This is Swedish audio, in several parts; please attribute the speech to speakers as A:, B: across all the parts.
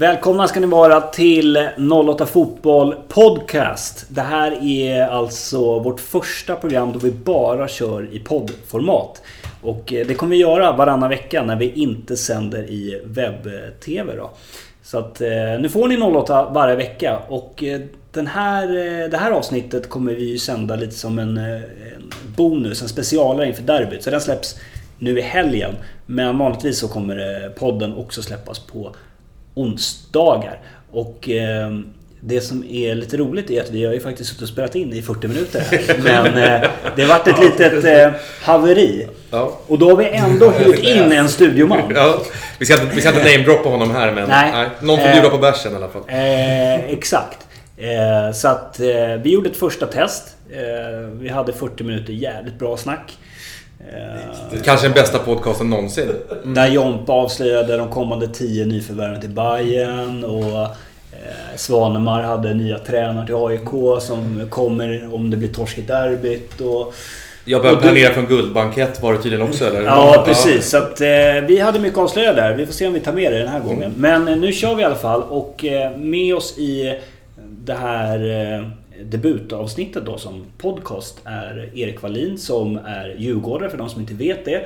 A: Välkomna ska ni vara till 08 Fotboll Podcast. Det här är alltså vårt första program då vi bara kör i poddformat. Och eh, det kommer vi göra varannan vecka när vi inte sänder i webb-tv. Då. Så att eh, nu får ni 08 varje vecka och eh, den här, det här avsnittet kommer vi ju sända lite som en, en bonus, en specialare inför derbyt. Så den släpps nu i helgen. Men vanligtvis så kommer podden också släppas på onsdagar. Och eh, det som är lite roligt är att vi har ju faktiskt suttit och spelat in i 40 minuter här. Men eh, det har varit ett litet eh, haveri. Ja. Och då har vi ändå hyrt in en studioman.
B: Ja. Vi ska inte, vi ska inte namedroppa honom här men nej. nej någon får bjuda på bärsen i alla fall.
A: Eh, exakt. Eh, så att eh, vi gjorde ett första test. vi hade 40 minuter jävligt bra snack.
B: Eh, Kanske den bästa podcasten någonsin.
A: Mm. Där Jompa avslöjade de kommande tio nyförvärven till Bayern och eh, Svanemar hade nya tränare till AIK som kommer om det blir torsk i derbyt. Och,
B: jag började planera för en guldbankett var det tydligen också eller?
A: Ja precis. Så att, eh, vi hade mycket att avslöja där. Vi får se om vi tar med det den här gången. Men eh, nu kör vi i alla fall och eh, med oss i det här eh, debutavsnittet då som podcast är Erik Wallin som är djurgårdare för de som inte vet det.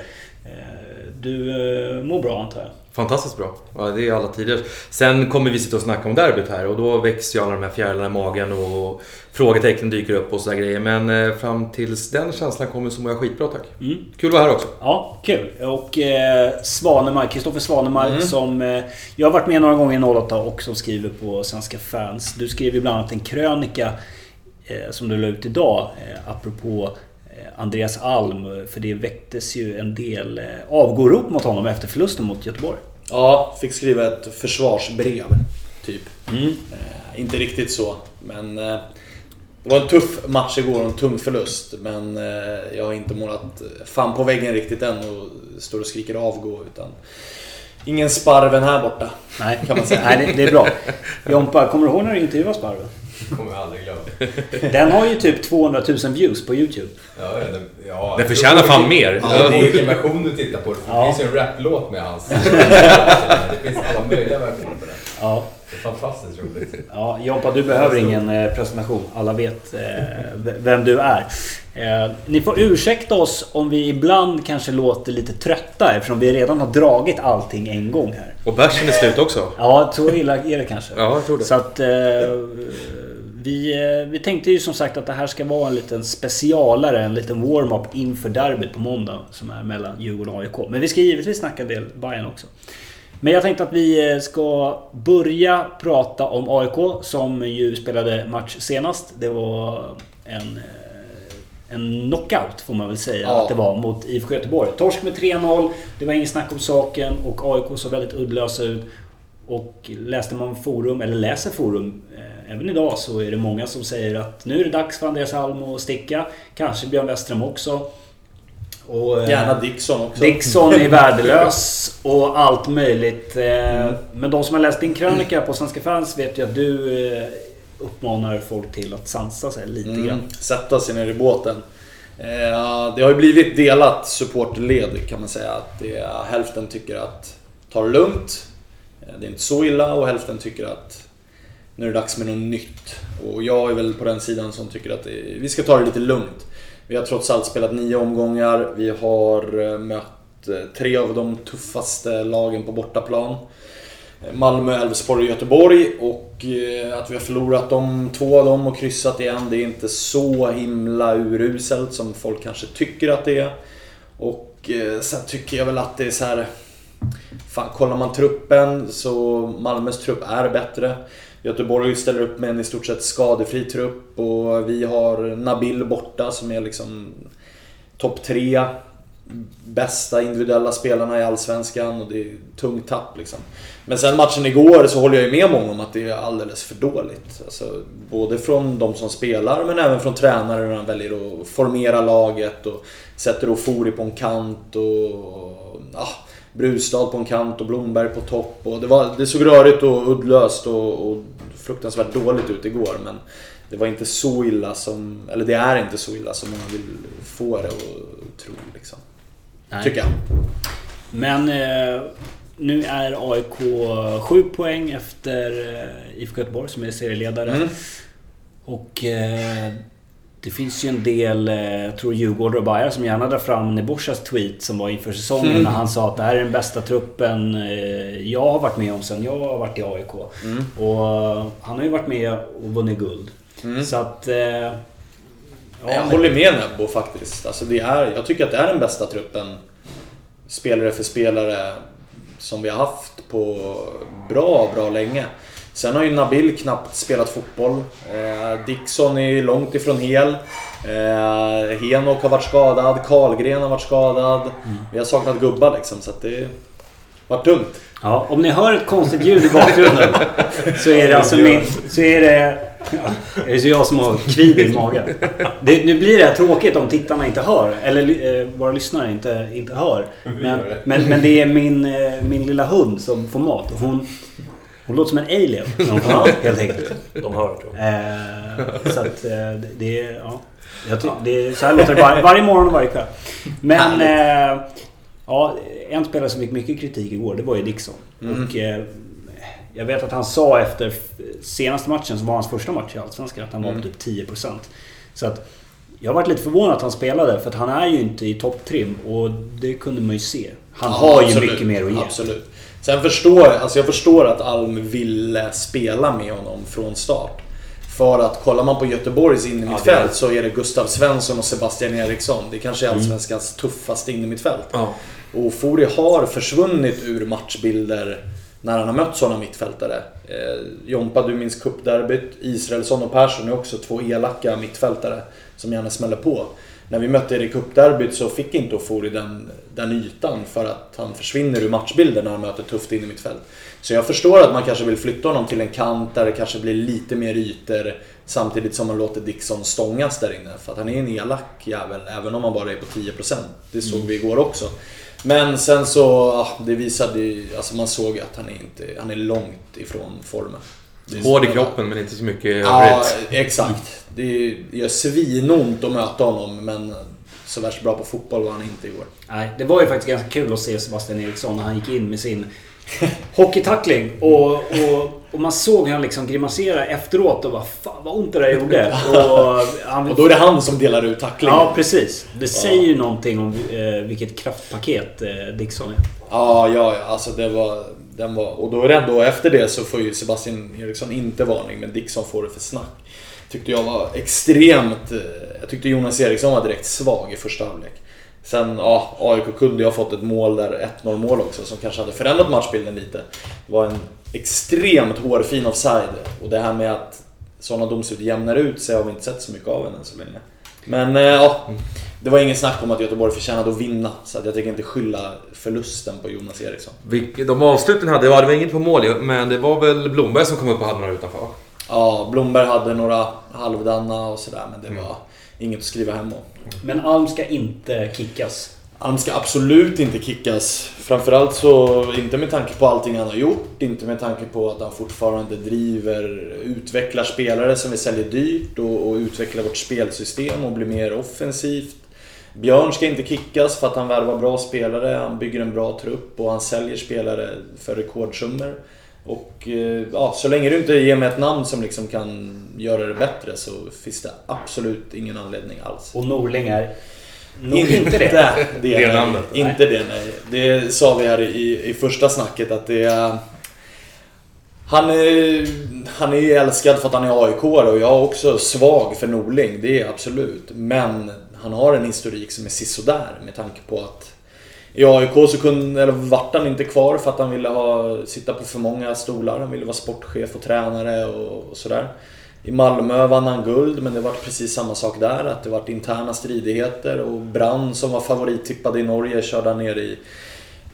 A: Eh, du eh, mår bra antar jag?
B: Fantastiskt bra. Ja, det är alla tider. Sen kommer vi sitta och snacka om derbyt här och då växer ju alla de här fjärilarna i magen och frågetecken dyker upp och sådär grejer. Men eh, fram tills den känslan kommer så mår jag skitbra tack. Mm. Kul att vara här också.
A: Ja, kul. Och eh, Svanemar, Kristoffer Svanemar mm. som... Eh, jag har varit med några gånger i 08 och som skriver på Svenska fans. Du skriver bland annat en krönika som du la ut idag, eh, apropå eh, Andreas Alm. För det väcktes ju en del eh, avgårop mot honom efter förlusten mot Göteborg.
C: Ja, fick skriva ett försvarsbrev. Typ. Mm. Eh, inte riktigt så, men... Eh, det var en tuff match igår och en tung förlust. Men eh, jag har inte målat fan på väggen riktigt än och står och skriker avgå. Utan ingen Sparven här borta.
A: Nej, kan man säga. Nej, det, det är bra. Jompa, kommer du ihåg när du intervjuade Sparven?
D: kommer jag aldrig glömma.
A: Den har ju typ 200 000 views på YouTube.
B: Ja, den, ja, den förtjänar fan mer.
D: Ja, det är vilken version du tittar på. Det ja. finns ju en raplåt med hans. det finns alla möjliga versioner på den. Ja. Det är fantastiskt roligt.
A: Ja, Jompa, du behöver ingen eh, presentation. Alla vet eh, vem du är. Eh, ni får ursäkta oss om vi ibland kanske låter lite trötta eftersom vi redan har dragit allting en gång här.
B: Och bärsen är slut också.
A: Ja, så illa är det kanske.
B: Ja, jag tror det.
A: Så att... Eh, vi, eh, vi tänkte ju som sagt att det här ska vara en liten specialare, en liten warm-up inför derbyt på måndag som är mellan Djurgården och AIK. Men vi ska givetvis snacka en del Bayern också. Men jag tänkte att vi eh, ska börja prata om AIK som ju spelade match senast. Det var en, eh, en knockout får man väl säga ja. att det var mot IFK Göteborg. Torsk med 3-0, det var inget snack om saken och AIK såg väldigt uddlösa ut. Och läste man forum, eller läser forum, även idag så är det många som säger att nu är det dags för Andreas Alm att sticka. Kanske Björn Westerholm också.
C: Och, eh, Gärna Dixon också.
A: Dixon är värdelös och allt möjligt. Mm. Men de som har läst din krönika på Svenska fans vet ju att du eh, uppmanar folk till att sansa sig lite mm. grann.
C: Sätta sig ner i båten. Det har ju blivit delat supportled kan man säga. Att det, hälften tycker att ta det lugnt. Det är inte så illa och hälften tycker att nu är det dags med något nytt. Och jag är väl på den sidan som tycker att vi ska ta det lite lugnt. Vi har trots allt spelat nio omgångar. Vi har eh, mött eh, tre av de tuffaste lagen på bortaplan. Eh, Malmö, Elfsborg och Göteborg. Och att vi har förlorat de två av dem och kryssat igen, det är inte så himla uruselt som folk kanske tycker att det är. Och sen tycker jag väl att det är så här... Fan, kollar man truppen så Malmös trupp är bättre. Göteborg ställer upp med en i stort sett skadefri trupp och vi har Nabil borta som är liksom topp tre bästa individuella spelarna i Allsvenskan och det är tungt tapp liksom. Men sen matchen igår så håller jag ju med många om att det är alldeles för dåligt. Alltså, både från de som spelar men även från tränare när han väljer att formera laget och sätter Ofori på en kant och... Ah, Brustad på en kant och Blomberg på topp. Och det, var, det såg rörigt och uddlöst och, och fruktansvärt dåligt ut igår. Men det var inte så illa som, eller det är inte så illa som man vill få det att tro. Liksom. Tycker jag.
A: Men eh, nu är AIK 7 poäng efter eh, IFK Göteborg som är serieledare.
C: Mm.
A: Och eh, det finns ju en del, eh, jag tror Djurgården och Bayern som gärna drar fram Neboschas tweet som var inför säsongen
C: Mm.
A: när han sa att det här är den bästa truppen eh, jag har varit med om sen jag har varit i AIK.
C: Mm.
A: Och eh, han har ju varit med och vunnit guld.
C: Mm.
A: Så att... Ja,
C: jag håller med Nebbo faktiskt. Alltså det är, jag tycker att det är den bästa truppen, spelare för spelare, som vi har haft på bra, bra länge. Sen har ju Nabil knappt spelat fotboll. Eh, Dixon är långt ifrån hel. Eh, Henok har varit skadad. Karlgren har varit skadad. Vi har saknat gubbar liksom, så att det har varit tungt.
A: Ja, om ni hör ett konstigt ljud i bakgrunden så är det alltså min... Så är det... Ja, det är så jag som har kvid i magen. Det, nu blir det här tråkigt om tittarna inte hör. Eller eh, våra lyssnare inte, inte hör. Men, men, men det är min, eh, min lilla hund som får mat. Och hon, hon låter som en alien hon mat helt enkelt.
E: De hör tror jag.
A: Eh, så att eh, det- är... Ja. Jag ty, det är, så här låter det var, varje morgon och varje kväll. Men... Eh, ja, en spelare som fick mycket kritik igår, det var ju Dixon. Och, eh, jag vet att han sa efter senaste matchen, som var hans första match i Allsvenskan, att han var på typ 10%. Så att... Jag varit lite förvånad att han spelade, för att han är ju inte i topptrim. Och det kunde man ju se. Han
C: Ja,
A: har ju
C: absolut.
A: mycket mer att ge.
C: Absolut. Sen förstår alltså jag förstår att Alm ville spela med honom från start. För att kollar man på Göteborgs innermittfält så är det Gustav Svensson och Sebastian Eriksson. Det kanske är Allsvenskans tuffaste innermittfält.
B: Ja.
C: Och Fori har försvunnit ur matchbilder när han har mött sådana mittfältare. Eh, Jompa, du minns cupderbyt. Israelsson och Persson är också två elaka mittfältare som gärna smäller på. När vi mötte er i cupderbyt så fick inte Ofori den, den ytan för att han försvinner ur matchbilden när han möter tufft in i mittfält. Så jag förstår att man kanske vill flytta honom till en kant där det kanske blir lite mer ytor samtidigt som man låter Dixon stångas där inne. För att han är en elak jävel även om han bara är på 10%. Det såg vi igår också. Men sen så, ja, det visade ju, alltså man såg att han är, inte, han är långt ifrån formen.
B: Hård i kroppen men inte så mycket
C: Ja,
B: övrigt.
C: exakt. Det gör svinont att möta honom men så värst bra på fotboll var han inte igår.
A: Nej, det var ju faktiskt ganska kul att se Sebastian Eriksson när han gick in med sin hockeytackling. Och, och, och man såg hur han liksom grimaserade efteråt och bara Fan vad ont det där gjorde. Och, han,
C: Och då är det han som delar ut tacklingen.
A: Ja, precis. Det säger ju någonting om eh, vilket kraftpaket eh, Dixon är.
C: Ja, ja, ja, alltså det var, den var... Och då är det ändå efter det så får ju Sebastian Eriksson inte varning, men Dixon får det för snack. Tyckte jag var extremt... Eh, jag tyckte Jonas Eriksson var direkt svag i första halvlek. Sen, ja, AIK kunde ju ha fått ett mål där, 1-0 mål också, som kanske hade förändrat matchbilden lite. Det var en extremt hårfin offside. Och det här med att sådana domslut jämnar ut sig har vi inte sett så mycket av än så länge. Men eh, ja, mm det var ingen snack om att Göteborg förtjänade att vinna. Så att jag tänker inte skylla förlusten på Jonas Eriksson.
B: Vilk- De avsluten hade, det var inget på mål men det var väl Blomberg som kom upp och hade några utanför?
C: Ja, Blomberg hade några halvdana och sådär, men det var inget att skriva hem om.
A: Men Alm ska inte kickas.
C: Han ska absolut inte kickas. Framförallt så inte med tanke på allting han har gjort, inte med tanke på att han fortfarande driver, utvecklar spelare som vi säljer dyrt och, och utvecklar vårt spelsystem och blir mer offensivt. Björn ska inte kickas för att han värvar bra spelare, han bygger en bra trupp och han säljer spelare för rekordsummor. Och eh, ja, så länge du inte ger mig ett namn som liksom kan göra det bättre så finns det absolut ingen anledning alls.
A: Och Norling är nog inte det.
C: det,
B: Det
C: nej.
B: namnet.
C: Inte det, nej. Det sa vi här i, i första snacket att det är... Han är, han är ju älskad för att han är aik och jag är också svag för Norling, det är absolut. Men han har en historik som är sisådär med tanke på att i AIK så kunde, eller vart han inte kvar för att han ville ha, sitta på för många stolar. Han ville vara sportchef och tränare och, och sådär. I Malmö vann han guld, men det var precis samma sak där. Att det var interna stridigheter och Brann som var favorittippad i Norge körde han ner i,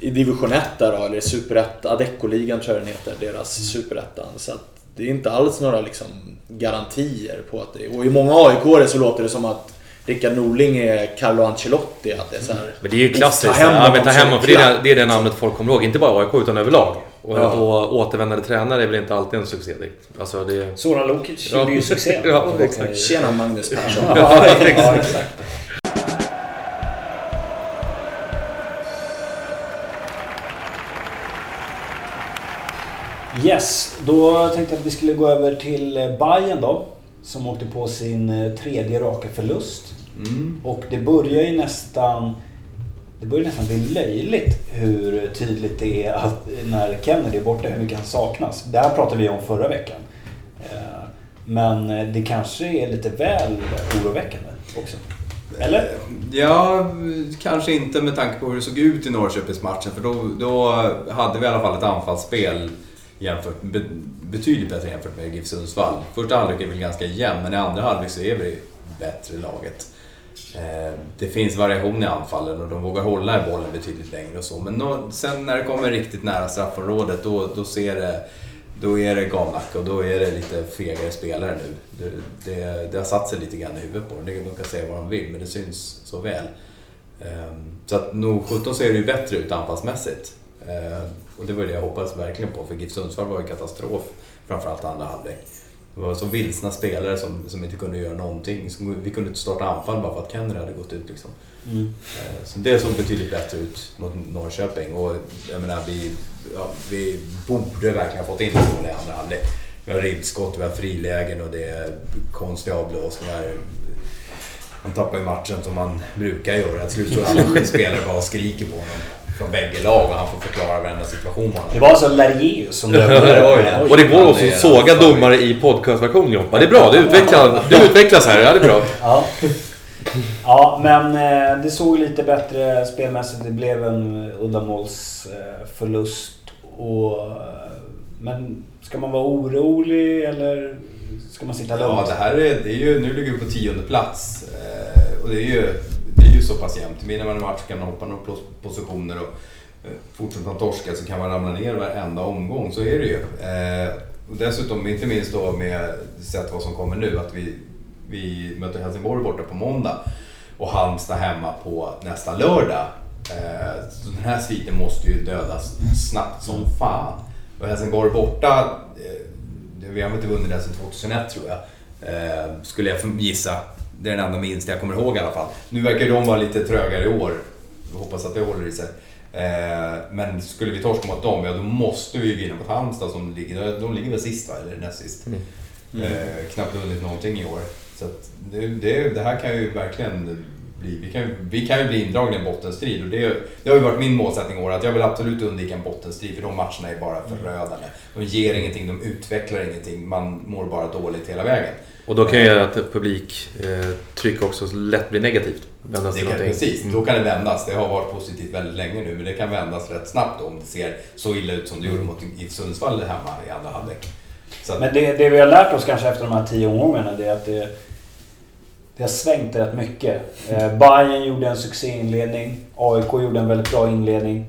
C: i division 1 där då, eller superettan, Adecco-ligan tror jag den heter, deras superettan. Så att det är inte alls några liksom garantier på att det Och i många aik så låter det som att Rickard Norling är Carlo Ancelotti. Att det är så här,
B: Men det är ju
C: "Uff,
B: klassiskt.
C: ta hem
B: ja, men ta hem för det är,
C: klapp."
B: det, är det namnet folk kommer ihåg. Inte bara AIK utan överlag. Och,
C: Ja.
B: och återvändande tränare är väl inte alltid en succé. Alltså det...
A: Soran Lukic
B: Ja.
A: gjorde ju succé.
B: Ja, exakt.
C: Tjena Magnus Persson.
A: Ja, exakt. Yes, då tänkte jag att vi skulle gå över till Bayern då. Som åkte på sin eh, tredje raka förlust.
E: Mm.
A: Och det börjar ju nästan... Det börjar nästan bli löjligt hur tydligt det är att när Kennedy är borta, hur mycket han saknas. Det här pratade vi om förra veckan. Eh, Men det kanske är lite väl oroväckande också. Eller?
E: Ja, kanske inte med tanke på hur det såg ut i Norrköpingsmatchen. För då, då hade vi i alla fall ett anfallsspel jämfört, be, betydligt bättre jämfört med GIF Sundsvall. Första halvlek är väl ganska jämn, men i andra halvlek så är vi bättre laget. Eh, det finns variation i anfallen och de vågar hålla i bollen betydligt längre och så. Men sen när det kommer riktigt nära straffområdet då, då ser det då är det gamnacke och då är det lite fegare spelare nu. Det, det, det har satt sig lite grann i huvudet på dem. De kan säga vad de vill, men det syns så väl. Ehm, så att nog 17 ser det ju bättre ut anfallsmässigt. Ehm, och det var det jag hoppades verkligen på, för GIF Sundsvall var ju katastrof. Framförallt andra halvlek. Det var så vilsna spelare som, som inte kunde göra någonting. Som- Vi kunde inte starta anfall bara för att Kenner hade gått ut. Liksom.
A: Mm.
E: Eh, Så det såg betydligt bättre ut mot Norrköping. Och jag menar, vi, ja, vi borde verkligen ha fått in mål i andra halvlek. Vi har ribbskott, vi har frilägen och det är konstiga avblåsningar. Man tappar ju matchen som man brukar göra. Till slut så alla spelare bara skriker på honom från bägge lag och han får förklara varenda situation. har.
A: Det var alltså Larius som
E: det.
B: Och det går också att såga
E: han.
B: domare i podcastversion Jompa. Det är bra, det utvecklas, det utvecklas här. Ja, det är bra.
A: Ja. ja, men eh, det såg lite bättre spelmässigt. Det blev en uddamålsförlust. Och, eh, men ska man vara orolig eller ska man sitta lugnt?
E: Ja, det här är, det är ju, nu ligger vi på tionde plats. Eh, och det är, ju, det är ju så pass jämnt. Vinner man en match kan man hoppa några positioner och eh, fortsätta fortsätter man torska så kan man ramla ner varenda omgång. Så är det ju. Eh, och dessutom, inte minst då med sett vad som kommer nu, att vi, vi möter Helsingborg borta på måndag och Halmstad hemma på nästa lördag. Eh, så den här sviten måste ju dödas snabbt som fan. Och Helsingborg borta, eh, vi har inte vunnit den sedan 2001 tror jag. Eh, skulle jag gissa. Det är den enda minsta jag kommer ihåg i alla fall. Nu verkar de vara lite trögare i år. Jag hoppas att det håller i sig. Eh, men skulle vi torska mot dem, ja då måste vi vinna mot Halmstad som ligger, de ligger väl sist va? Eller näst sist. Eh, knappt vunnit någonting i år. Så det, det, det här kan ju verkligen bli, vi kan, ju- vi kan ju bli indragna i en bottenstrid. Och det, det har ju varit min målsättning i år, att jag vill absolut undvika en bottenstrid för de matcherna är bara förödande. De ger ingenting, de utvecklar ingenting, man mår bara dåligt hela vägen.
B: Och då kan ju att publiktryck också lätt blir negativt. Vändas
E: Det kan, precis, då kan det vändas. Det har varit positivt väldigt länge nu, men det kan vändas rätt snabbt om det ser så illa ut som det gjorde mot GIF Sundsvall hemma i andra halvlek.
A: Men det, det vi har lärt oss kanske efter de här tio omgångarna det är att det, det har svängt rätt mycket. Eh, Bayern gjorde en succéinledning. AIK gjorde en väldigt bra inledning.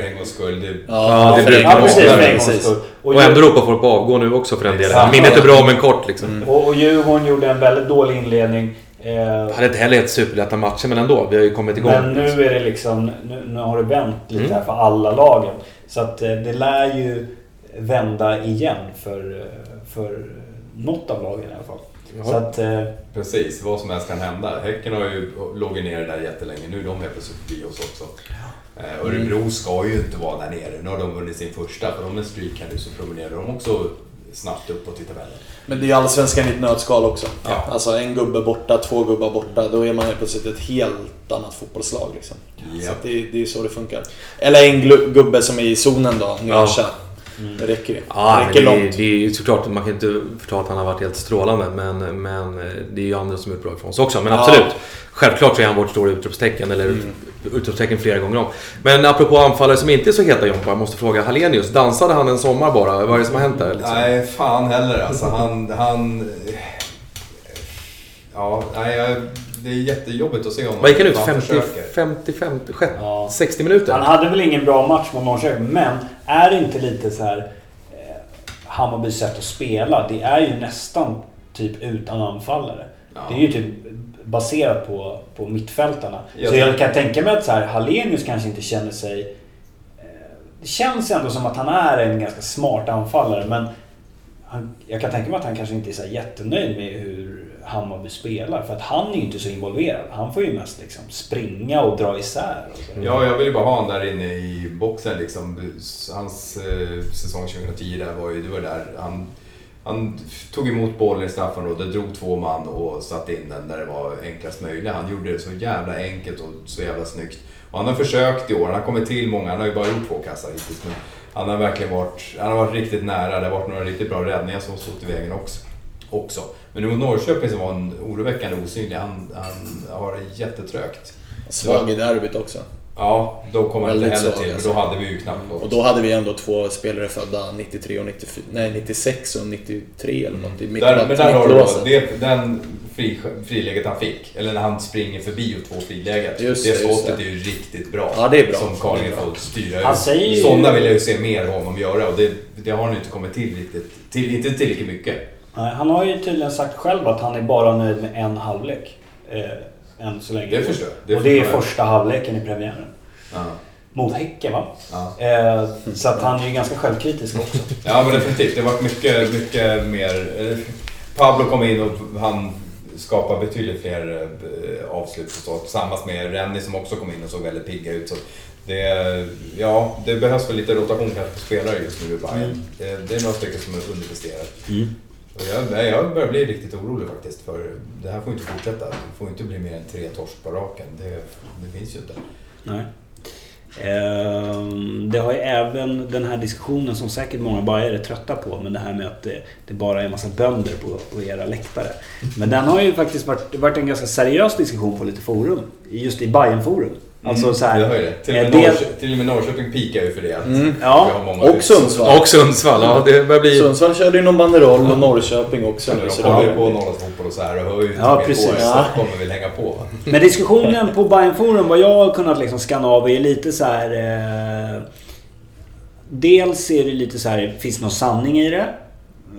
E: För en gångs skull, det,
B: Ja, det
A: för-
B: brukar
A: ja,
B: vara.
A: precis. För en
E: Precis.
A: gångs skull.
B: Och
A: Djur-
B: ändå ropar folk på avgå nu också för den delen. Minnet är bra men kort liksom.
E: Mm.
A: och, och Djurgården gjorde en väldigt dålig inledning. Eh,
B: Hade inte heller helt superlätta matcher men ändå. Vi har ju kommit igång.
A: Men nu är det liksom, nu, nu har det vänt lite
B: Mm.
A: här för alla lagen. Så att eh, det lär ju vända igen för, eh, för något av lagen i alla fall.
B: Ja.
A: Så att, eh,
E: Precis, vad som helst kan hända. Häcken har ju låg nere där jättelänge. Nu är de helt plötsligt förbi oss också. Eh, Örebro ska ju inte vara där nere. Nu har de vunnit sin första. För de är streak här nu så promenerar de också snabbt uppåt i tabellen.
C: Men det är allsvenskan i ett nötskal också.
E: Ja.
C: Alltså en gubbe borta, två gubbar borta. Då är man helt plötsligt ett helt annat fotbollslag. Liksom.
E: Ja.
C: Så att det, det är så det funkar. Eller en gubbe som är i zonen då, Nyancha. Det räcker ju.
B: Ja,
C: det räcker
B: det, är-
C: långt.
B: det är ju såklart, man kan inte förta att han har varit helt strålande. Men, men eh, det är ju andra som är bra ifrån sig också. Men
C: Ja.
B: absolut. Självklart så är han vårt stora utropstecken. Eller
C: Mm.
B: utropstecken flera gånger om. Men apropå anfallare som inte är så heta Jompa. Jag måste fråga Hallenius. Dansade han en sommar bara? Vad är det som har hänt där? Liksom?
E: Nej, fan heller alltså. Han... han ja, nej, jag- det är jättejobbigt att se honom.
B: Vad gick han ut?
E: Han
B: 50,
E: försöker.
B: 50, 50, sjätte-
A: Ja.
B: 60 minuter?
A: han hade väl ingen bra match mot Norrköping, men är det inte lite så här eh, Hammarbys sätt att spela? Det är ju nästan typ utan anfallare.
E: Ja.
A: Det är ju typ baserat på, på mittfältarna.
E: Jag
A: så jag kan tänka mig att så här, Hallenius kanske inte känner sig... eh, Det känns ändå som att han är en ganska smart anfallare, men han, jag kan tänka mig att han kanske inte är så jättenöjd med hur Hammarby spelar. För att han är ju inte så involverad. Han får ju mest liksom springa och dra isär. Och.
E: Ja, jag vill ju bara ha honom där inne i boxen liksom. Hans eh, säsong 2010 där var ju, det var där han, han tog emot bollen i straffområdet, drog två man och satte in den där det var enklast möjligt. Han gjorde det så jävla enkelt och så jävla snyggt. Och han har försökt i år, han har kommit till många, han har ju bara gjort två kassar hittills. Men han har verkligen varit, han har varit riktigt nära, det har varit några riktigt bra räddningar som har stått i vägen också också. Men nu mot Norrköping som var en oroväckande osynlig, han, han har det jättetrögt.
C: Svag i derbyt också.
E: Ja, då kom han inte heller till,
C: alltså.
E: då hade vi ju knappt något.
C: Och då hade vi ändå två spelare födda 93 och 94, nej 96 och 93 eller något. I mitten
E: Där, men där har du det, den fri, friläget han fick, eller när han springer förbi och två frilägen.
C: Just
E: det
C: det,
E: skottet
C: det.
E: är ju riktigt bra.
C: Ja, det är bra.
E: Som Carlgren
C: Det
E: får styra ut.
A: säger
E: Sådana vill jag ju se mer av honom göra och det, det har han ju inte kommit till riktigt. Till, inte tillräckligt mycket.
A: Nej, Han har ju tydligen sagt själv att han är bara nöjd med en halvlek. Eh, än så länge.
E: Det förstår jag.
A: Och det är första halvleken i premiären.
E: Ja.
A: Mot Häcken va?
E: Ja.
A: Eh, så att han är ju ganska självkritisk också.
E: Ja men definitivt. Det varit mycket, mycket mer... eh, Pablo kom in och han skapade betydligt fler eh, avslut och så. Tillsammans med Rennie som också kom in och såg väldigt pigga ut. Så det, ja, det behövs väl lite rotation kanske på spelare just nu i Bayern. Det, det är några stycken som är underpresterat. Och jag, jag börjar bli riktigt orolig faktiskt för det här får inte fortsätta. Det får inte bli mer än tre torsk på raken. Det, det finns ju inte.
A: Nej. Ehm, det har ju även den här diskussionen som säkert många bajare är trötta på. Men det här med att det, det bara är en massa bönder på, på era läktare. Men den har ju faktiskt varit, varit en ganska seriös diskussion på lite forum. Just i Bayern forum Alltså så här,
E: det. Till och med,
A: del-
E: Norrköping, till och med Norrköping pikar ju för det.
C: Mm.
A: Ja,
C: Och Sundsvall.
B: Och Sundsvall, ja det börjar bli...
C: Sundsvall körde ju någon banderoll och Norrköping också nu.
E: De
C: Så
E: kollar ju på. Norrlands fotboll och så här och hör ju inte
A: Ja, precis.
E: så
C: Ja.
E: kommer väl hänga på.
A: Men diskussionen på Bayern Forum, vad jag har kunnat liksom skanna av är lite så här. Eh, dels är det lite så här, finns det någon sanning i det?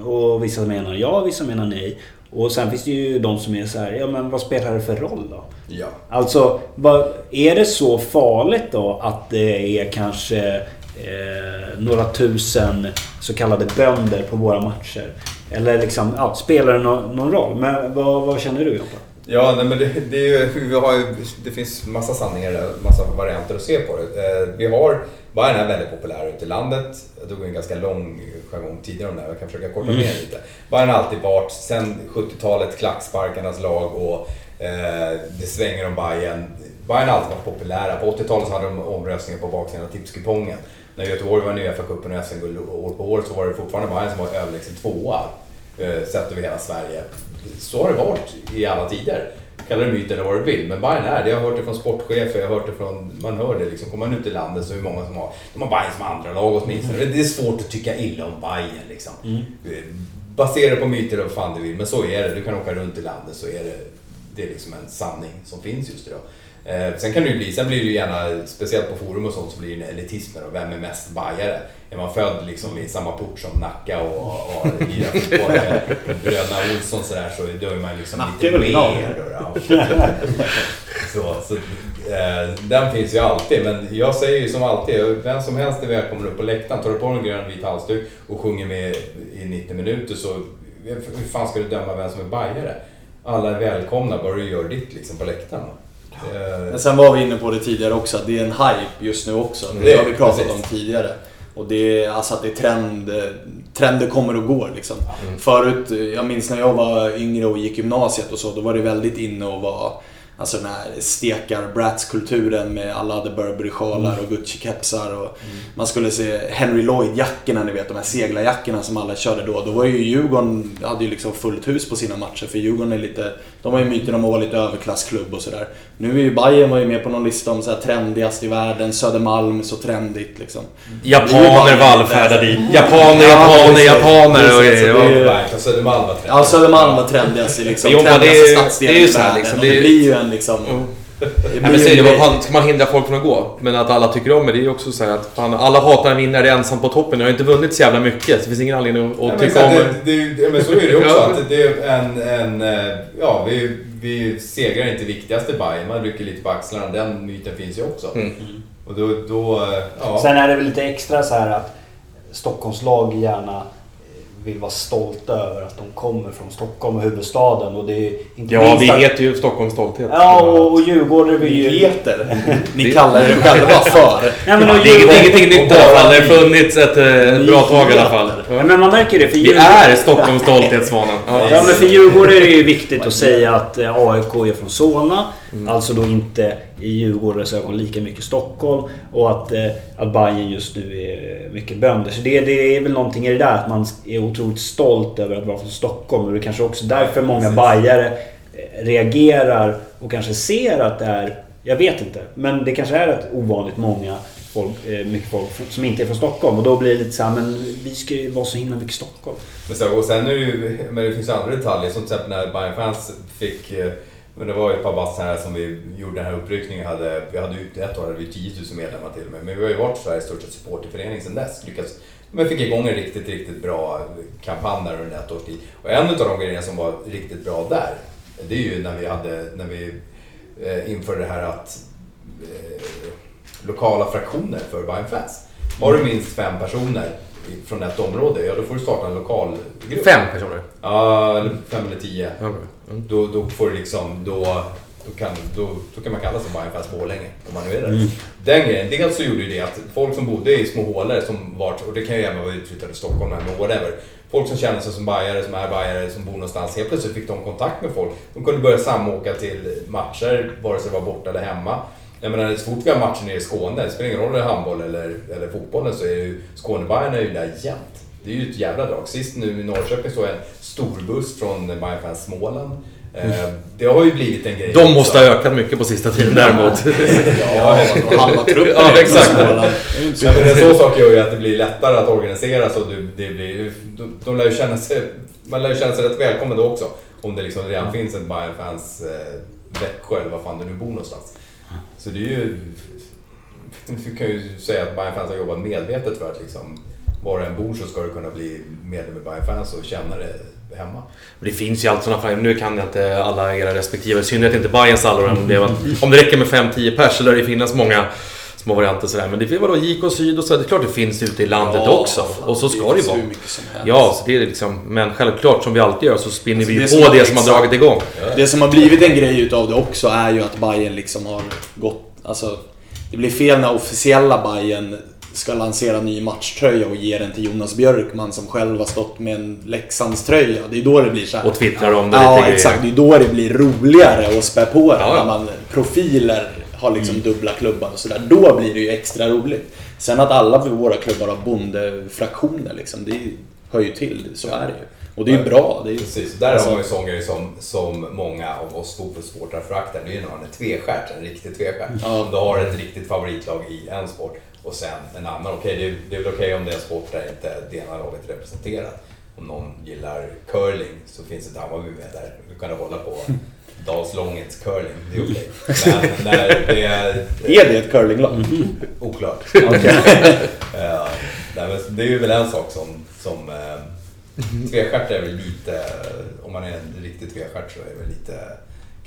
A: Och vissa menar ja, vissa menar nej. Och sen finns det ju de som är så här, ja men vad spelar det för roll då?
E: Ja.
A: Alltså, vad, är det så farligt då att det är kanske eh, några tusen så kallade bönder på våra matcher? Eller liksom, ja, spelar det någon, någon roll? Men vad, vad känner du Joppa?
E: Ja, nej, men det, det, är ju, vi har ju, det finns massa sanningar, massa varianter att se på det. Eh, vi har, Bayern är väldigt populär ute i landet. Jag drog en ganska lång jargong tidigare om det här, jag kan försöka korta ner lite. Bayern har alltid varit, sen 70-talet, klacksparkarnas lag och eh, det svänger om Bayern. Bayern har alltid varit populära. På 80-talet så hade de omröstningar på baksidan av tipskupongen. När Göteborg var i Uefa-cupen och SM-guld år på år så var det fortfarande Bayern som var överlägset tvåa. Eh, sett över hela Sverige. Så har det varit i alla tider. Kalla det myt eller vad du vill. Men Bayern är det. Jag har hört det från sportchefer, jag har hört det från... Man hör det liksom. Kommer man ut i landet så är det många som har... De har Bayern som andra lag åtminstone. Det är svårt att tycka illa om Bayern liksom. Eh, Basera på myter eller vad fan du vill. Men så är det. Du kan åka runt i landet så är det... Det är liksom en sanning som finns just idag. Eh, sen kan det ju bli, sen blir det gärna, speciellt på forum och sånt, så blir det en elitism då. Vem är mest bajare? Är man född liksom i samma port som Nacka och och fotboll med bröderna Olsson sådär så då är man liksom lite mer då. så, så, eh, den finns ju alltid, men jag säger ju som alltid, vem som helst är välkommen upp på läktaren. Tar du på dig en grön vit halsduk och sjunger med i 90 minuter så hur fan ska du döma vem som är bajare? Alla är välkomna, bara du gör ditt liksom på läktaren. Eh,
C: Men sen var vi inne på det tidigare också, det är en hype just nu också.
E: Mm.
C: Det har vi pratat
E: Precis.
C: om tidigare. Och det är alltså att det är trend, trender kommer och går liksom.
E: Mm.
C: Förut, jag minns när jag var yngre och gick gymnasiet och så, då var det väldigt inne att vara Alltså den här stekar brats-kulturen med alla hade Burberry-sjalar
E: Mm.
C: och Gucci-kepsar och Man skulle se Henry Lloyd-jackorna, ni vet de här seglarjackorna som alla körde då. Då var ju Djurgården, hade ju liksom fullt hus på sina matcher för Djurgården är lite De har ju myten om att vara lite överklassklubb och sådär. Nu är ju Bayern var ju med på någon lista om så här trendigast i världen, Södermalm så trendigt liksom.
B: Japaner vallfärdar dit. Japaner, japaner, japaner och grejer.
E: Södermalm var
C: Ja, Södermalm var trendigast i liksom, trendigaste stadsdelen
B: det är ju
C: i
B: så här,
C: världen.
B: liksom, det
C: blir ju en liksom... Det
B: Nej, men säg det, fan, ska man hindra folk från att gå? Men att alla tycker om det, det är ju också så här att fan, alla hatar en vinnare ensam på toppen. Jag har inte vunnit så jävla mycket, så det finns ingen anledning att,
E: men,
B: tycka om
E: det,
B: det.
E: det, men så är det ju också. Att det är en, en, eh, ja, vi, vi segrar inte viktigast i Bayern. Man rycker lite på axlarna. Den myten finns ju också.
B: Mm.
E: Och då, då eh, ja.
A: Sen är det väl lite extra så här att Stockholmslag gärna vill vara stolta över att de kommer från Stockholm och huvudstaden. Och det är inte
B: Ja,
A: minst
B: vi
A: att-
B: heter ju Stockholms stolthet.
A: Ja, och, och Djurgården vill ju...
C: Heter. Ni kallar er själva för.
A: Nej, men
B: Ja,
A: och
B: det är ingenting nytt i alla fall. Det har funnits ett eh, bra tag i alla fall.
A: Ja, men man märker det. För
B: Vi är Stockholms stolthetssvanen. Ja.
A: Ja men för Djurgården är det ju viktigt att säga att eh, AIK är från Solna. Alltså då inte i Djurgårdens ögon lika mycket Stockholm. Och att, eh, att Bayern just nu är mycket bönder. Så det, det är väl någonting i det där att man är otroligt stolt över att vara från Stockholm. Och det är kanske också därför många bajare eh, reagerar och kanske ser att det är... Jag vet inte. Men det kanske är rätt ovanligt många folk, eh, mycket folk som inte är från Stockholm. Och då blir det lite så här, men vi ska ju vara så himla mycket Stockholm.
E: Men, så, och sen är det ju, men det finns ju andra detaljer som till exempel när Bayern fans fick men det var ju ett par bass här som vi gjorde den här uppryckningen. Hade, vi hade ju ett år hade vi 10 000 medlemmar till och med. Men vi har ju varit Sveriges största supporterförening sedan dess. Lyckats, men fick igång en riktigt, riktigt bra kampanj där under ett års tid. Och en av de grejerna som var riktigt bra där, det är ju när vi, hade, när vi eh, införde det här att eh, lokala fraktioner för Bayern fans. Var du minst fem personer från ett område, ja då får du starta en lokal grupp.
B: Fem personer.
E: Ja, eller fem eller tio.
B: Mm.
E: Då, då får du liksom, då, då, kan, då, då kan man kalla sig Bayern Fans Borlänge om man nu är där. Den grejen, dels så gjorde ju det att folk som bodde i små hålor som var, och det kan ju även vara utflyttade till Stockholm eller whatever. Folk som känner sig som bajare, som är bajare, som bor någonstans. Helt plötsligt fick de kontakt med folk. De kunde börja samåka till matcher, vare sig det var borta eller hemma. Jag menar, så fort vi har matcher nere i Skåne, det spelar ingen roll om det är handboll eller, eller fotbollen, så är ju Skånebajarna är ju där jämt. Det är ju ett jävla drag. Sist nu i Norrköping såg jag en storbuss från Bayern Fans Småland. Eh, Det har ju blivit en grej.
B: De måste ha ökat mycket på sista tiden däremot.
C: Ja, halva truppen
B: Ja,
C: är
B: exakt.
C: så
E: Men en sån sak gör ju att det blir lättare att organisera så det, blir, de, de lär ju känna sig, man lär ju känna sig rätt välkommen då också. Om det liksom redan finns en Bayern fans eh, Växjö eller var fan du nu bor någonstans. Så det är ju, du kan ju säga att Bayern fans har jobbat medvetet för att liksom, var du än bor så ska du kunna bli medlem i Bayern fans och känna det hemma.
B: Men det finns ju allt sådana fall. Nu kan jag inte alla era respektive, i synnerhet inte Bajens alla. Om det, om det räcker med 5-10 pers så lär det finnas många små varianter sådär. Men det finns vadå, JK Syd och så. Det är klart det finns ute i landet
C: Ja,
B: också.
C: fan,
B: Och så ska det ju vara. Ja, så det är liksom, men självklart som vi alltid gör så spinner vi ju
C: Alltså,
B: på
C: det som-
B: det har dragit igång.
C: Det som har blivit en grej utav det också är ju att Bayern liksom har gått... Alltså, det blir fel när officiella Bayern ska lansera ny matchtröja och ge den till Jonas Björkman som själv har stått med en Leksandströja. Det är då det blir så här.
B: Och twittrar om det
C: Ja,
B: lite
C: exakt. Det är då det blir roligare att spä på det.
B: Ja, ja.
C: När man profiler har liksom dubbla klubbar och sådär. Då blir det ju extra roligt. Sen att alla våra klubbar har bondefraktioner liksom. Det hör ju till. Så är det ju. Och det är ju bra. Det är ju,
E: Precis, där
C: alltså-
E: har man ju sån grej som, som många av oss fotbollssportare föraktar. Det är ju när man är tvestjärt, en riktig tvestjärt. Om du har ett riktigt favoritlag i en sport och sen en annan. Okej, det, är- det är väl okej om det är en sport där inte det ena laget är representerat. Om någon gillar curling så finns ett Hammarby med där. Du kan hålla på Dalslångets curling, det är okej. Men när det är...
C: Är det ett curlinglag?
E: Oklart. Ja, nej, men det är ju väl en sak som... som eh, tvestjärt är väl lite... Om man är en riktig tvestjärt så är det väl lite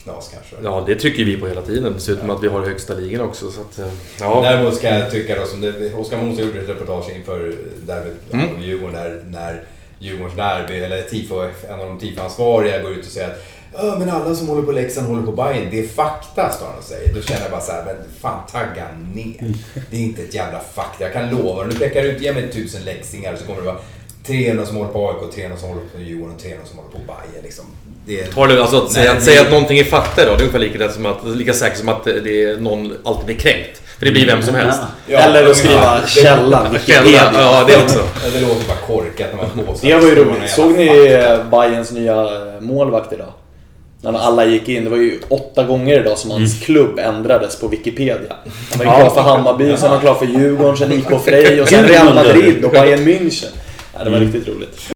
E: knas kanske.
B: Ja, det trycker vi på hela tiden. Dessutom att vi har högsta ligan också. Så att, eh, ja.
E: Däremot ska jag tycka då, som det, Oskar Månsson gjorde ett reportage inför derbyt
B: Mm.
E: Djurgården där, när Djurgårdens derby, eller tifo, en av de tifo-ansvariga går ut och säger att Ja, men alla som håller på Leksand håller på Bayern. Det är fakta, står han och säger. Då känner jag bara så här, men fan tagga ner. Det är inte ett jävla fakta. Jag kan lova. Nu pekar du ut, ge mig tusen leksingar så kommer det vara 300 som håller på AIK, 300 som håller på Djurgården och 300 som håller på Bayern. Liksom. Det är...
B: Tar det, alltså, att, säga,
E: Nej,
B: att säga
E: det-
B: att någonting är fakta då, det är ungefär lika, som att, lika säkert som att det är någon alltid blir kränkt. För det blir vem som helst.
E: Ja,
C: Eller att skriva källan.
B: Källa, ja det också.
E: Det låter bara korkat när man påstår
C: Det var ju roligt. Såg ni eh, Bayerns nya målvakt idag? När alla gick in. Det var ju åtta gånger idag som hans klubb ändrades på Wikipedia. Han var ju klar för Hammarby, sen var han klar för Djurgården, sen IK Frej och sen Real Madrid och Bayern München. Ja, det var riktigt roligt.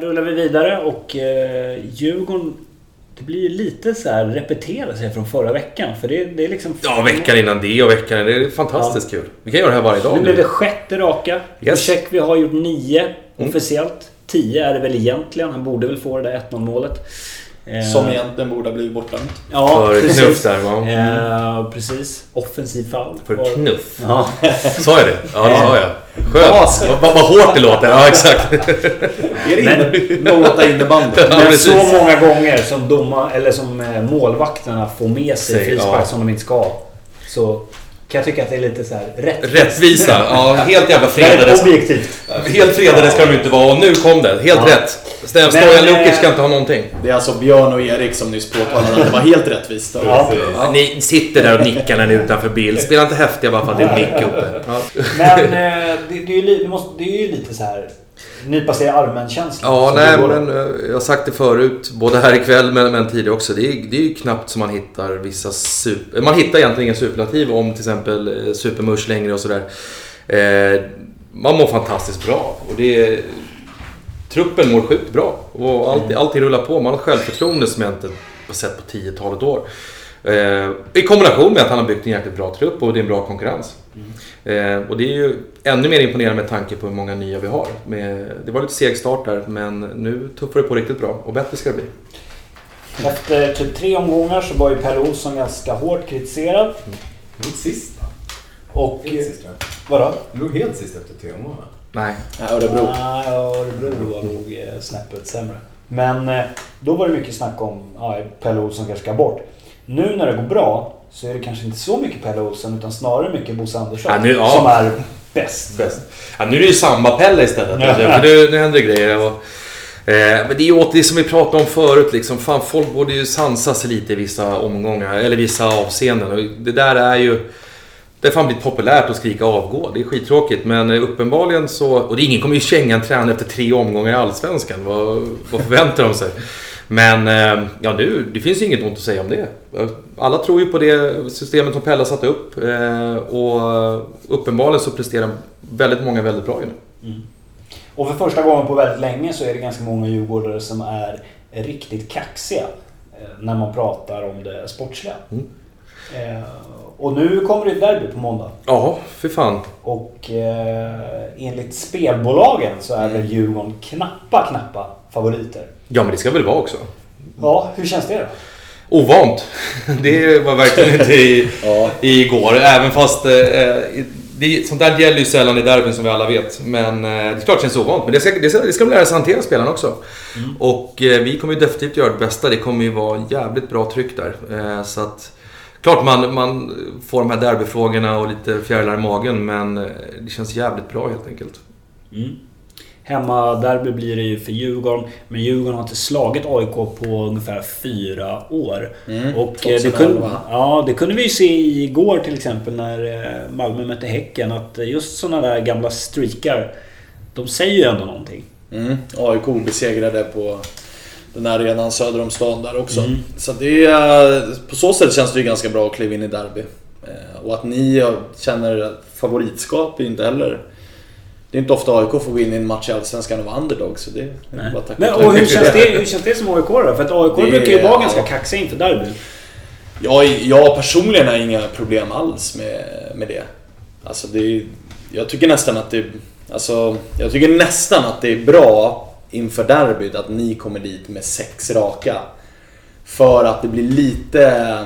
A: Då rullar vi vidare och eh, Djurgården... Det blir ju lite så här repetera sig från förra veckan. För det, det är liksom...
B: Ja, veckan innan det och veckan innan. Det är fantastiskt kul. Vi kan göra det här varje dag
A: Nu blev det sjätte raka.
B: Yes.
A: Yes. vi har gjort nio officiellt. Tio är det väl egentligen. Han borde väl få det där 1-0 målet. Eh,
C: Som egentligen borde ha blivit bortdömt.
A: Ja,
B: För
A: precis.
B: knuff där, va?
A: Eh, precis. Offensiv foul.
B: För knuff.
A: Ja.
B: Sa jag det? Ja, det sa jag. Skönt. Vad, vad, hårt det låter. Ja, exakt.
C: Är det inne, 08 innebandy?
B: Ja,
A: Men så många gånger som, doma, eller som eh, målvakterna får med sig frispark
B: ja.
A: som de inte ska. Så kan jag tycka att det är lite så här rättvist.
B: Rättvisa. Ja, helt jävla fredade.
A: Objektivt.
B: Helt fredade ska de inte vara och nu kom det. Helt
A: Ja.
B: rätt. Stojan
A: Men,
B: Lukic
A: eh,
B: ska inte ha någonting.
C: Det är alltså Björn och Erik som nyss påtalade att det var helt rättvist.
A: Ja.
B: Ja, Ni sitter där och nickar när ni är utanför bild. Spela inte häftiga bara för att det är en mick uppe. Ja.
A: Men eh, det, det, är ju, det, måste, det är ju lite så här nypa sig i armen-känsla.
B: Ja, nej men eh, jag har sagt det förut, både här ikväll men, men tidigare också. Det är, det är ju knappt som man hittar vissa super... Man hittar egentligen inga superlativ om till exempel eh, supermush längre och sådär. Eh, man mår fantastiskt bra och det är... Truppen mår sjukt bra och allt, allting rullar på. Man har självförtroende som jag inte har sett på 10-talet år. Eh, I kombination med att han har byggt en jäkligt bra trupp och det är en bra konkurrens. Eh, och det är ju ännu mer imponerande med tanke på hur många nya vi har. Med, det var lite seg start där men nu tuffar det på riktigt bra och bättre ska det bli.
A: Efter typ tre omgångar så var ju Pelle Olsson ganska hårt kritiserad.
E: Låg sist?
A: Och...
E: Helt sist.
A: Vadå?
E: Låg helt sist efter tre omgångar.
B: Nej.
C: Ja, Örebro.
A: Nej, Örebro var nog eh, snäppet sämre. Men eh, då var det mycket snack om ja, Pelle Olsson kanske ska bort. Nu när det går bra så är det kanske inte så mycket Pelle Olsson utan snarare mycket Bosse Andersson
B: Ja, nu- ja.
A: som är bäst.
B: Bäst. Ja, nu är det ju samba-Pelle istället.
A: Ja.
B: För nu, nu händer det grejer. Och, eh, men det är ju det som vi pratade om förut. Liksom. Fan, folk borde ju sansa sig lite i vissa omgångar, eller vissa avseenden. Och det där är ju... Det har fan blivit populärt att skrika avgå. Det är skittråkigt. Men eh, uppenbarligen så... Och det är ingen kommer ju känga en tränare efter tre omgångar i Allsvenskan. Vad, vad förväntar de sig? Men eh, ja, nu, det finns ju inget ont att säga om det. Alla tror ju på det systemet som Pelle satt upp. eh, Och uppenbarligen så presterar väldigt många väldigt bra ju nu.
A: Och för första gången på väldigt länge så är det ganska många djurgårdare som är riktigt kaxiga eh, när man pratar om det sportsliga.
B: Mm.
A: Eh, Och nu kommer det ett derby på måndag.
B: Ja, för fan.
A: Och eh, enligt spelbolagen så är väl Djurgården knappa, knappa favoriter.
B: Ja, men det ska väl vara också.
A: Ja, hur känns det då?
B: Ovant. Det var verkligen inte i,
C: Ja.
B: igår. Även fast... Eh, det, sånt där gäller ju sällan i derbyn som vi alla vet. Men eh, det är klart det känns ovant. Men det ska, det ska, det ska de lära sig hantera spelarna också. Och eh, vi kommer ju definitivt göra det bästa. Det kommer ju vara jävligt bra tryck där. Eh, så att... Klart man, man får de här derbyfrågorna och lite fjärilar i magen. Men eh, det känns jävligt bra helt enkelt.
A: Mm. Hemmaderby blir det ju för Djurgården. Men Djurgården har inte slagit AIK på ungefär fyra år.
C: Mm,
A: Och eh, det,
C: 2011.
A: kunde, ja, det kunde vi ju se igår till exempel när eh, Malmö mötte Häcken. Att just sådana där gamla streakar, de säger ju ändå någonting.
C: Mm. AIK besegrade på den här arenan söder om stan där också.
A: Mm.
C: Så det är, på så sätt känns det ju ganska bra att kliva in i derby. Eh, Och att ni känner favoritskap är ju inte heller... Det är inte ofta AIK får gå in i en match i Allsvenskan och vara underdog så det är
A: Nej.
C: bara tacka
A: Men,
C: och
A: hur känns, det, hur känns det som AIK då? För att AIK
C: Det-
A: brukar ju vara
C: ja.
A: ganska kaxiga inför derby.
C: Jag, jag personligen har inga problem alls med, med det. Alltså det jag tycker nästan att det Alltså, jag tycker nästan att det är bra inför derbyt att ni kommer dit med sex raka. För att det blir lite...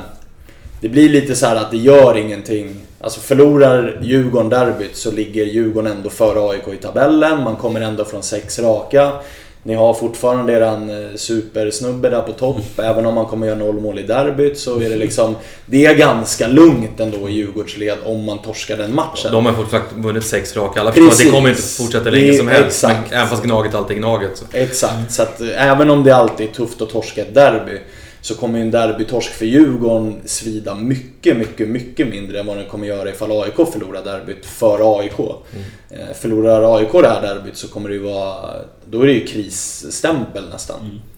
C: Det blir lite så här att det gör ingenting. Alltså förlorar Djurgården derbyt så ligger Djurgården ändå före AIK i tabellen. Man kommer ändå från sex raka. Ni har fortfarande eran eh, supersnubbe där på topp. Även om man kommer göra noll mål i derbyt så är det liksom... Det är ganska lugnt ändå i Djurgårdsled om man torskar den matchen.
B: De har fortfarande vunnit sex raka. Alla förstår att det kommer inte fortsätta länge som helst.
C: exakt.
B: Men, även fast Gnaget alltid är Gnaget. Så.
C: Exakt, så att eh, även om det alltid är tufft att torska ett derby så kommer ju en derbytorsk för Djurgården svida mycket, mycket, mycket mindre än vad den kommer göra ifall AIK förlorar derbyt för AIK. Eh, Förlorar AIK det här derbyt så kommer det ju vara... Då är det ju krisstämpel nästan. Eh,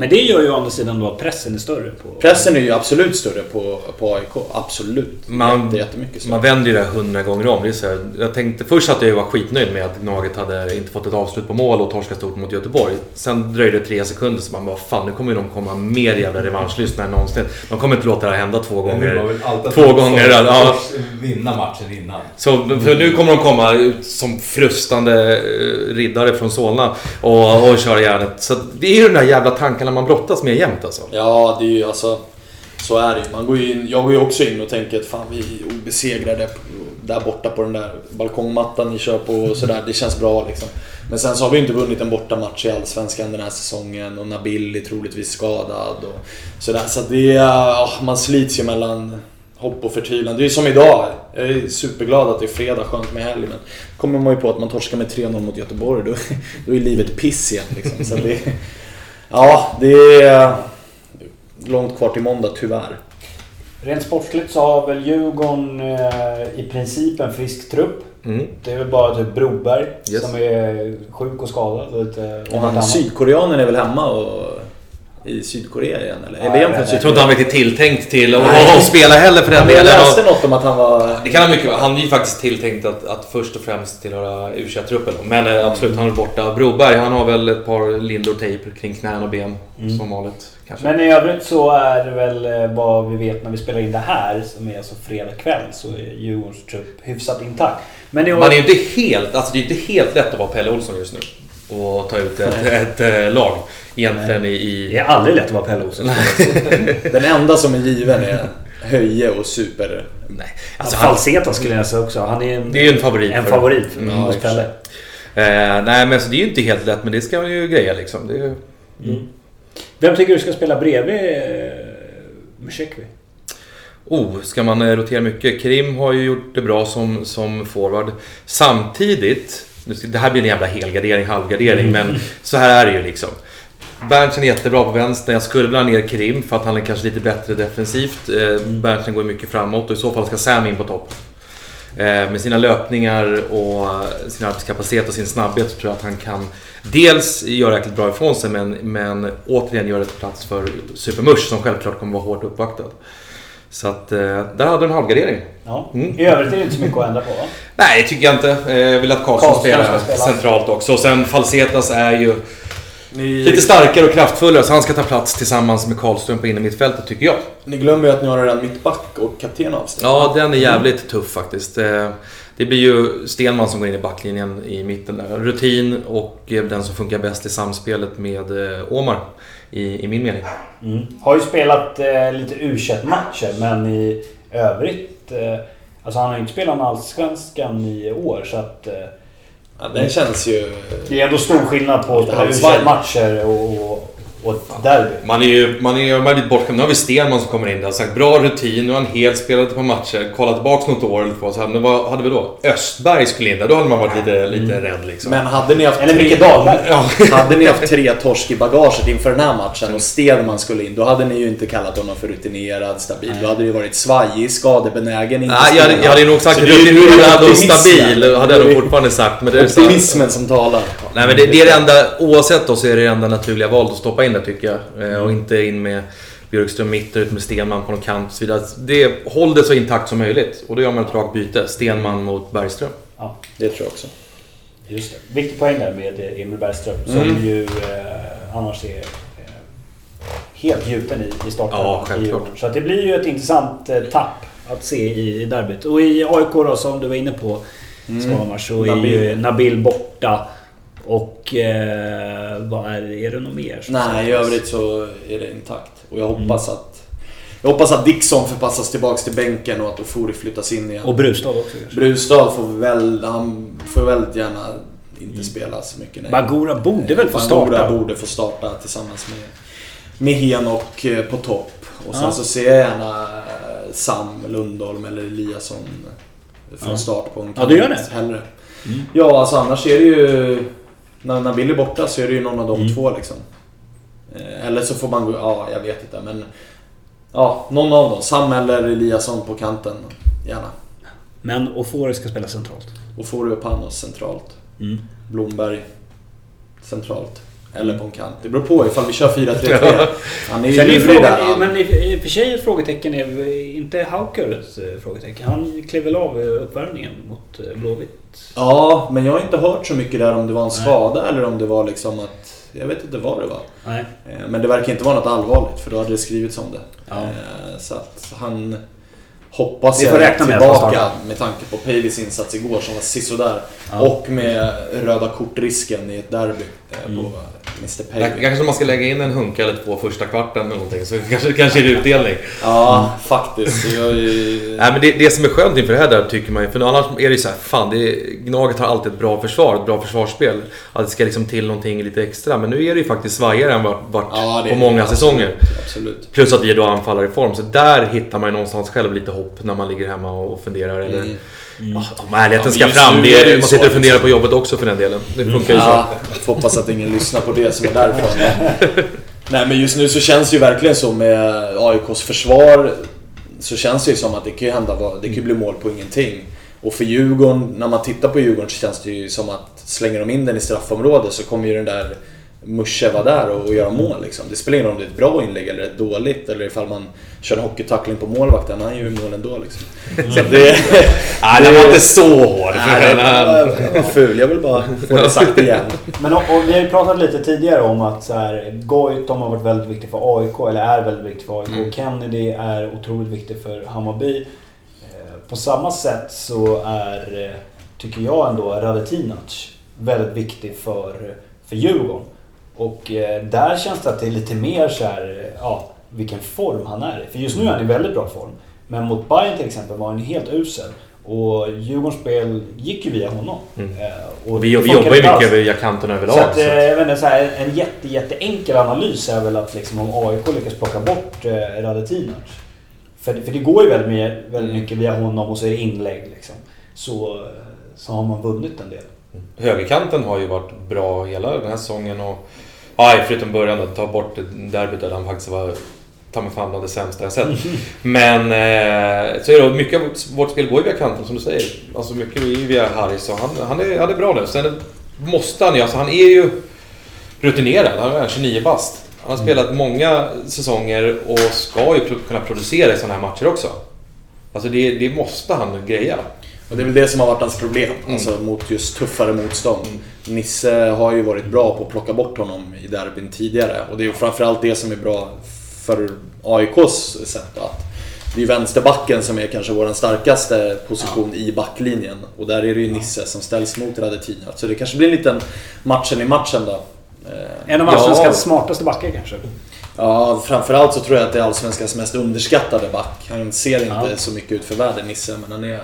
A: Men det gör ju å andra sidan då att pressen är större. På,
C: Pressen är ju absolut större på, på AIK. Absolut.
B: Man-
C: Jätte, jättemycket större.
B: Man vänder ju det hundra gånger om. Det är så här, jag tänkte först att jag var skitnöjd med att Gnaget hade inte fått ett avslut på mål och torskat stort mot Göteborg. Sen dröjde det tre sekunder så man bara fan nu kommer de komma mer jävla revanschlystna än någonsin. De kommer inte låta det här hända två
E: Men det var
B: gånger. Två gånger, ja.
E: Vinna matchen innan.
B: Så för nu kommer de komma ut som frustande eh, riddare från Solna och, och köra järnet. Så det är ju den där jävla tankarna man brottas med jämt alltså.
C: Ja, det är ju alltså... Så är det ju. Man går ju in, jag går ju också in och tänker att fan vi är obesegrade där borta på den där balkongmattan ni kör på och sådär. Det känns bra liksom. Men sen så har vi inte vunnit en bortamatch i Allsvenskan den här säsongen och Nabil är troligtvis skadad och sådär. Så det är... man slits ju mellan hopp och förtvivlan. Det är ju som idag. Jag är superglad att det är fredag, skönt med helg. Men kommer man ju på att man torskar med 3-0 mot Göteborg, då, då är livet piss igen. Liksom. Så det, ja, det är långt kvar till måndag, tyvärr.
A: Rent sportsligt så har väl Djurgården eh, i princip en frisk trupp.
B: Mm.
A: Det är väl bara typ Broberg
B: Yes.
A: som är sjuk och skadad. Och lite,
C: Och han sydkoreanen är väl hemma och i Sydkorea igen eller?
A: Ja,
C: eller är han
A: jag
B: Jag tror inte han riktigt tilltänkt till att
C: Nej.
B: spela heller för den
C: Jag
B: delen.
C: läste
B: Och-
C: något om att han var...
B: Det kan ha mycket Han är ju faktiskt tilltänkt att, att först och främst tillhöra u truppen Men eh, absolut, han är borta. Broberg, han har väl ett par lindor tejp kring knän och ben.
A: Mm.
B: Som vanligt. Kanske.
A: Men i övrigt så är det väl eh, vad vi vet när vi spelar in det här, som är alltså fredag kväll, så är Djurgårdens trupp hyfsat intakt. Men år...
B: Man är ju inte helt, alltså det är inte helt lätt att vara Pelle Olsson just nu. Och ta ut ett, ett, eh, lag. Egentligen i...
A: Det är aldrig lätt att vara Pelle Olsson.
C: Den enda som är given är Höje och Super.
B: nej.
A: Alltså,
B: Alltså, han,
A: Falseta skulle jag säga också. Han är en,
B: det är ju en favorit.
A: en
B: för-
A: favorit för
B: Mm,
A: hos Pelle.
B: Eh, nej men så det är ju inte helt lätt men det ska man ju greja liksom. Det är, ju-
A: Mm. Vem tycker du ska spela bredvid eh, Musekwi?
B: Oh, ska man eh, rotera mycket? Krim har ju gjort det bra som, som forward. Samtidigt, det här blir en jävla helgardering, halvgardering, men så här är det ju liksom. Berntsen är jättebra på vänster. Jag skulle vilja ha ner Krim för att han är kanske lite bättre defensivt. Eh, Berntsen går mycket framåt och i så fall ska Sam in på topp. Eh, med sina löpningar och sin arbetskapacitet och sin snabbhet så tror jag att han kan dels göra jäkligt bra ifrån sig men, men återigen göra ett plats för Supermush som självklart kommer vara hårt uppvaktad. Så att eh, där hade du en halvgardering.
A: Ja.
B: Mm.
A: I övrigt är det inte så mycket att ändra på va?
B: Nej, det tycker jag inte. Eh, Jag vill att Karlsson
A: Karlsson
B: spelar
A: ska spela.
B: centralt också. Och sen Falsetas är ju
C: Ni,
B: lite starkare och kraftfullare så han ska ta plats tillsammans med Karlström på innermittfältet tycker jag.
C: ni glömmer ju att ni har redan mittback och kapten avställd.
B: Ja, den är jävligt tuff faktiskt. Det blir ju Stenman som går in i backlinjen i mitten där. Rutin och eh, den som funkar bäst i samspelet med eh, Omar. I, i min mening.
A: Mm. Har ju spelat eh, lite u matcher men i övrigt... Eh, alltså han har ju inte spelat med Allsvenskan i år så att... Eh,
C: Ja, den känns ju...
A: det är ändå stor skillnad på att spela
C: halvsvaj.
A: u matcher och, och, och ett derby.
B: Man är ju man är, man är lite bortskämd. Nu har vi Stenman som kommer in där. Sagt, bra rutin, nu har han helt spelat på matcher. Kollat tillbaks något år eller två. Så här, men vad hade vi då? Östberg skulle in där. Då hade man varit lite, lite rädd liksom.
C: Men hade ni haft
A: Eller
C: tre-
A: Micke Dahlberg.
B: Ja.
C: Hade ni haft tre torsk i bagaget inför den här matchen och Stenman skulle in, då hade ni ju inte kallat honom för rutinerad, stabil. Då hade det ju varit svajig, skadebenägen, inte
B: Nej, jag, hade- jag hade nog sagt rutinerad och stabil. Hade jag
C: Det
B: nog
C: är
B: fortfarande sagt. Men det är så,
C: Optimismen som talar.
B: Nej men det, det är det enda, oavsett då så är det det enda naturliga valet att stoppa in där tycker jag. Eh, och inte in med Björkström mitt ut med Stenman på någon kant och så vidare. Det, håll det så intakt som möjligt. Och då gör man ett rakt byte. Stenman mot Bergström.
A: Ja,
C: Det tror jag också.
A: just det. Viktig poäng där med eh, Emil Bergström som
C: Mm.
A: ju eh, annars är eh, helt gjuten i, i starten.
B: Ja,
A: i
B: självklart.
A: år. Så att det blir ju ett intressant eh, tapp att se i, i derbyt. Och i AIK då som du var inne på Svanemar så är
C: Nabil.
A: ju Nabil borta. Och eh, vad är, det? är det något mer?
C: Nej, i övrigt så är det intakt. Och jag hoppas att... Jag hoppas att Dixon förpassas tillbaks till bänken och att Ofori flyttas in igen.
A: Och Brustad också kanske.
C: Brustad får väl... Han får väldigt gärna inte spela så mycket. nej.
A: Bagura borde väl få
C: Bangura
A: starta?
C: borde få starta tillsammans med, med Henok eh, på topp. Och sen
A: Ja.
C: så ser jag gärna eh, Sam Lundholm eller Eliasson från
A: Ja.
C: start på en
A: Ja, du gör det?
C: Hellre.
A: Mm.
C: Ja, alltså annars är det ju... När Nabil är borta så är det ju någon av de
A: Mm.
C: två liksom. Eh, Eller så får man gå... Ja, jag vet inte men... Ja, någon av dem. Sam eller Eliasson på kanten. Gärna.
A: Men Ofori ska spela centralt.
C: Och får och Panos centralt.
A: Mm.
C: Blomberg centralt. Eller på en kant. Det beror på ifall vi kör 4-3-3. Han är ju
A: är
C: där.
A: men i, och för sig ett frågetecken är inte Hauker ett eh, frågetecken. Han klev väl av eh, uppvärmningen mot eh,
C: Ja, men jag har inte hört så mycket där om det var en
A: Nej.
C: skada eller om det var liksom att... Jag vet inte vad det var.
A: Nej.
C: Eh, Men det verkar inte vara något allvarligt för då hade det skrivits om det.
A: Ja.
C: Eh, Så att han hoppas jag
A: räkna med
C: tillbaka
A: startar.
C: med tanke på Paleys insats igår som var sisådär.
A: Ja.
C: Och med röda kortrisken i ett derby
A: Mm.
C: på Mr Pay.
B: kanske man ska lägga in en hunka eller två första kvarten eller någonting så kanske, kanske är det utdelning.
C: Ja, faktiskt. Jag är ju...
B: Nej, men det, det som är skönt inför det här där tycker man ju, för annars är det ju så här, fan, det är, Gnaget har alltid ett bra försvar, ett bra försvarsspel. Att det ska liksom till någonting lite extra. Men nu är det ju faktiskt svajigare än vart, vart
C: Ja, det
B: på många
C: det.
B: säsonger.
C: Absolut.
B: Plus att vi är då anfallare i form, så där hittar man ju någonstans själv lite hopp när man ligger hemma och funderar. Eller,
C: Mm.
B: Ja, om ärligheten
C: Ja,
B: ska fram, det
C: är det
B: är,
C: ju
B: man
C: så
B: sitter och funderar på jobbet också för den delen. Det funkar ju så.
C: Ja, jag får hoppas att ingen lyssnar på det som är därifrån. Nej men just nu så känns det ju verkligen så med AIKs försvar. Så känns det ju som att det kan ju hända, det kan ju bli mål på ingenting. Och för Djurgården, när man tittar på Djurgården så känns det ju som att slänger de in den i straffområdet så kommer ju den där Musche vara där och, och göra mål liksom. Det spelar ingen roll om det är ett bra inlägg eller ett dåligt eller ifall man kör en hockeytackling på målvakten. Han gör ju mål ändå liksom. Så det,
B: Nej, den var inte så hård.
C: Nej, det var, var ful. Jag vill bara få det sagt igen.
A: Men och, och vi har ju pratat lite tidigare om att så här, Goitom har varit väldigt viktig för AIK, eller är väldigt viktig för AIK.
C: Mm.
A: Kennedy är otroligt viktig för Hammarby. Eh, På samma sätt så är, eh, tycker jag ändå, Radetinac väldigt viktig för, för Djurgården. Och eh, där känns det att det är lite mer så här, eh, ja, vilken form han är i. För just nu är han i väldigt bra form. Men mot Bayern till exempel var han helt usel. Och Djurgårdens spel gick ju via honom.
B: Mm.
A: Eh,
B: Och vi, vi jobbar ju
A: alls.
B: mycket via kanten överlag.
A: Så att,
B: så att-
A: jag vet inte, så här, en jätte, jätteenkel analys är väl att liksom, om AIK lyckas plocka bort eh, Radetinac. För, för det går ju väldigt, mycket- väldigt mycket via honom och så är det inlägg. Liksom. Så, så har man vunnit en del.
B: Högerkanten har ju varit bra hela den här säsongen. Och, ja, förutom början att ta bort derbyt där han faktiskt var ta mig fan bland det sämsta jag sett. Men eh, så är det, mycket av vårt, spel går ju via kanten som du säger. Alltså mycket via Harris och han, han, är, han är bra nu. Sen måste han ju, alltså han är ju rutinerad. Han är 29 bast. Han har spelat många säsonger och ska ju kunna producera i sådana här matcher också. Alltså det, det måste han greja.
C: Och det är väl det som har varit hans problem.
B: Mm.
C: Alltså mot just tuffare motstånd. Nisse har ju varit bra på att plocka bort honom i derbyn tidigare. Och det är ju framförallt det som är bra för AIKs sätt. Att det är vänsterbacken som är kanske vår starkaste position i backlinjen. Och där är det ju Nisse som ställs mot Radetina. Så det kanske blir en liten matchen i matchen då. Eh,
A: En av
B: Ja.
A: allsvenskans smartaste backar kanske.
C: Ja, framförallt så tror jag att det är Allsvenskans mest underskattade back. Han ser inte
A: Ja.
C: så mycket ut för världen, Nisse, men han är...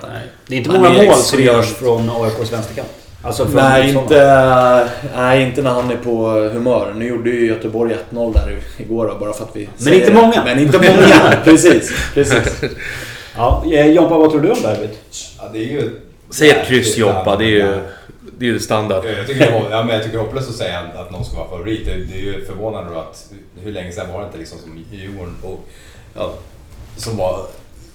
A: Det är inte många
C: är
A: mål som görs från AIKs vänsterkant. Alltså
C: Nej inte, nej, inte när han är på humör. Nu gjorde ju Göteborg 1-0 där igår då, bara för att vi...
A: Men inte många.
C: Men inte många, precis. precis.
A: Ja, eh, Jompa, vad tror du om derbyt?
E: Ja, det är ju...
B: Säg ett kryss Joppa, det är ju, det är ju standard.
E: Jag tycker, det är- ja, men jag tycker det är hopplöst att säga att någon ska vara favorit. Det, det är ju förvånande att hur länge sedan var det inte liksom som Djurgården och, ja, som var,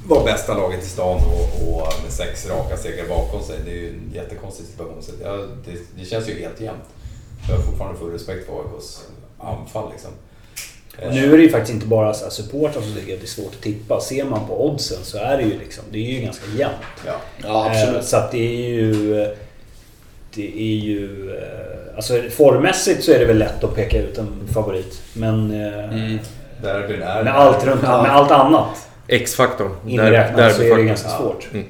E: var bästa laget i stan och, och med sex raka segrar bakom sig. Det är ju en jättekonstig situation. Så ja, det, det känns ju helt jämnt. Jag har fortfarande full respekt för AIKs anfall liksom. Eh,
A: Nu är det ju faktiskt inte bara supportrar som tycker att det är svårt att tippa. Ser man på oddsen så är det ju liksom, det är ju ganska jämnt.
E: Ja.
C: Ja,
A: Eh,
C: absolut.
A: Så att det är ju... Det är ju... eh, Alltså formmässigt så är det väl lätt att peka ut en favorit. Men... eh,
C: Mm.
E: Derbyn är...
A: Med allt runt
C: Ja.
A: med allt annat
B: X-faktorn.
A: inräknat så är det ganska svårt.
B: Mm.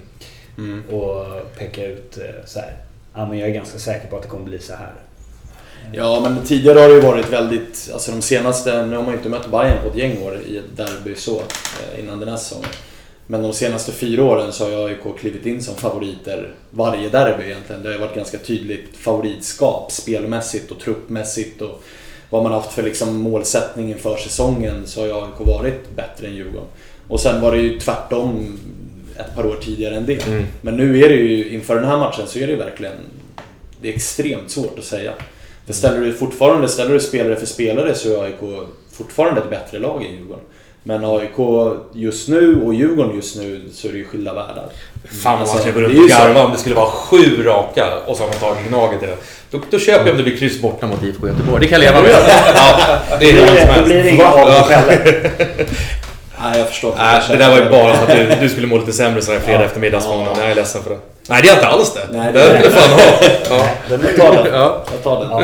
C: Mm.
A: att peka ut eh, så här. Ja, men jag är ganska säker på att det kommer bli så här.
C: Ja, men tidigare har det ju varit väldigt... Alltså de senaste... Nu har man ju inte mött Bayern på ett gäng år i ett derby så, innan den här säsongen. Men de senaste fyra åren så har AIK klivit in som favoriter varje derby egentligen. Det har ju varit ganska tydligt favoritskap spelmässigt och truppmässigt och vad man haft för liksom målsättning inför säsongen så har AIK varit bättre än Djurgården. Och sen var det ju tvärtom ett par år tidigare än det.
B: Mm.
C: Men nu är det ju, inför den här matchen så är det ju verkligen det är extremt svårt att säga. För ställer du fortfarande ställer du spelare för spelare så är AIK fortfarande ett bättre lag än Djurgården. Men AIK just nu och Djurgården just nu så är det ju skilda världar.
B: Fan vad
C: Alltså,
B: man ska gå
C: det
B: runt och
C: så.
B: garva om det skulle vara sju raka och så har man tagit Gnaget i det. Då, då köper jag om det blir kryss borta mot IFK Göteborg. Det kan jag leva med. Ja, det är hur som helst.
A: blir det inga av
C: Nej, jag förstår.
B: Nej, det där var ju bara för att du, du skulle må lite sämre sådär fredag eftermiddagsmorgon. Jag är ledsen för det. Nej, det är inte alls det.
C: Nej,
B: det
C: det är-
B: jag fan ha. Ja.
A: Den
C: Jag tar den.
B: Ja.
C: Jag tar den.
A: Ja.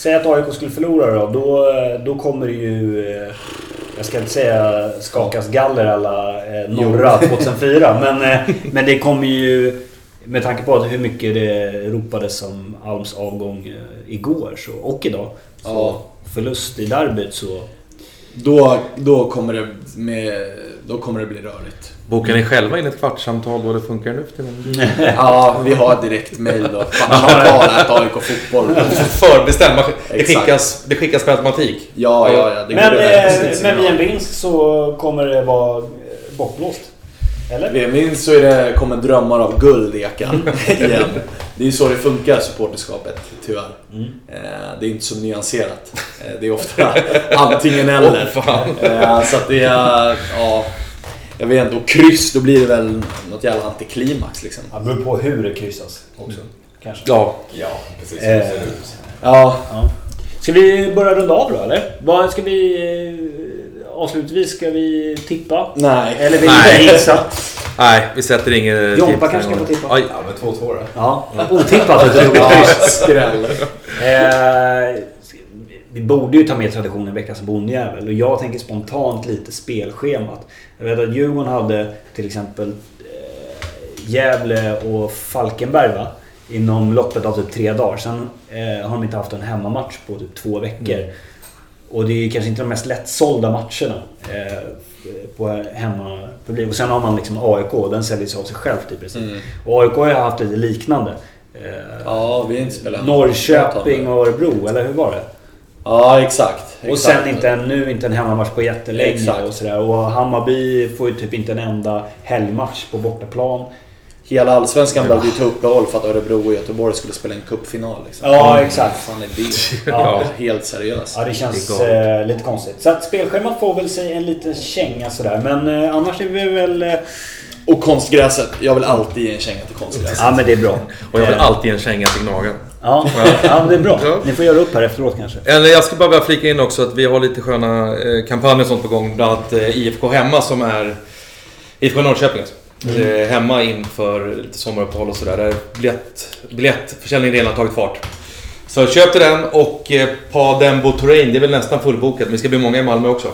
A: Säg att AIK skulle förlora då. Då, då kommer det ju... eh, Jag ska inte säga skakas galler alla eh, norra 2004. Men, eh, men det kommer ju med tanke på hur mycket det ropades om Alms avgång eh, igår så, och idag. Så
C: Ja.
A: förlust i derbyt så...
C: Då, då, kommer det med, då kommer det bli rörigt.
B: Bokar ni själva in ett kvartssamtal då det funkar nu för tiden?
C: Ja, vi har direkt mail då. Kvartssamtal, AIK Fotboll.
B: Förbestämd. Man- Det skickas, det skickas per automatik.
C: Ja, ja, ja. Det
A: Men, eh, men vid en vinst så kommer det vara eh, bortblåst. Eller?
C: Vid en vinst så är det, kommer drömmar av guld eka igen. Det är ju så det funkar, supporterskapet, tyvärr.
A: Mm.
C: Eh, Det är inte så nyanserat. Eh, Det är ofta antingen eller. Eh, Så att det är, ja... Jag vet inte, och kryss, då blir det väl något jävla antiklimax liksom.
A: Det beror på hur det kryssas också. Kanske.
B: Ja.
E: Ja, precis.
A: Eh.
C: Ja,
A: Ja. Ska vi börja runda av då eller? Vad ska vi... eh, Avslutningsvis ska vi tippa?
C: nej.
A: Eller vill
B: Nej.
A: vi gissa?
B: Nej, vi sätter inget
A: Jompa kanske ska få tippa.
B: Oj.
E: Ja, men 2-2 då.
A: Ja, otippat att det kryss.
C: skräll.
A: Vi borde ju ta med traditionen veckans bondjävel och jag tänker spontant lite spelschemat. Jag vet att Djurgården hade till exempel eh, Gävle och Falkenberg va? Inom loppet av typ tre dagar. Sen eh, har de inte haft en hemmamatch på typ två veckor. Och det är kanske inte de mest lättsålda matcherna eh, på hemmapublik. Och sen har man liksom AIK den säljer sig av sig självt i princip.
C: Mm.
A: Och AIK har ju haft lite liknande. Eh,
C: Ja, vi har inte spelat
A: Norrköping och Örebro, eller hur var det?
C: Ja, exakt.
A: Och
C: exakt.
A: sen inte en, nu inte en hemmamatch på jättelänge
C: Exakt.
A: och sådär. Och Hammarby får ju typ inte en enda helgmatch på bortaplan.
C: Hela Allsvenskan behövde ju ta uppehåll för att Örebro och Göteborg skulle spela en cupfinal. Liksom.
A: Ja,
C: Vad
A: exakt.
C: fan är det?
A: Ja.
C: Helt seriöst.
A: Ja, det känns eh, lite konstigt. Så att spelschemat får väl sig en liten känga sådär. Men eh, annars är vi väl... Eh,
C: Och konstgräset. Jag vill alltid ge en känga till konstgräset.
A: ja, men det är bra.
B: Och jag vill alltid ge en känga till Gnagen.
A: Ja, ja det är bra.
B: Ja.
A: Ni får göra upp här efteråt kanske.
B: Eller jag ska bara flika in också att vi har lite sköna eh, kampanjer och sånt på gång. Bland annat eh, IFK Hemma som är IFK Norrköping. alltså. Eh, hemma inför lite sommaruppehåll och sådär. Där biljett, biljettförsäljningen redan tagit fart. Så köp till den och eh, Padembo Terrain, det är väl nästan fullbokat. Men vi ska bli många i Malmö också.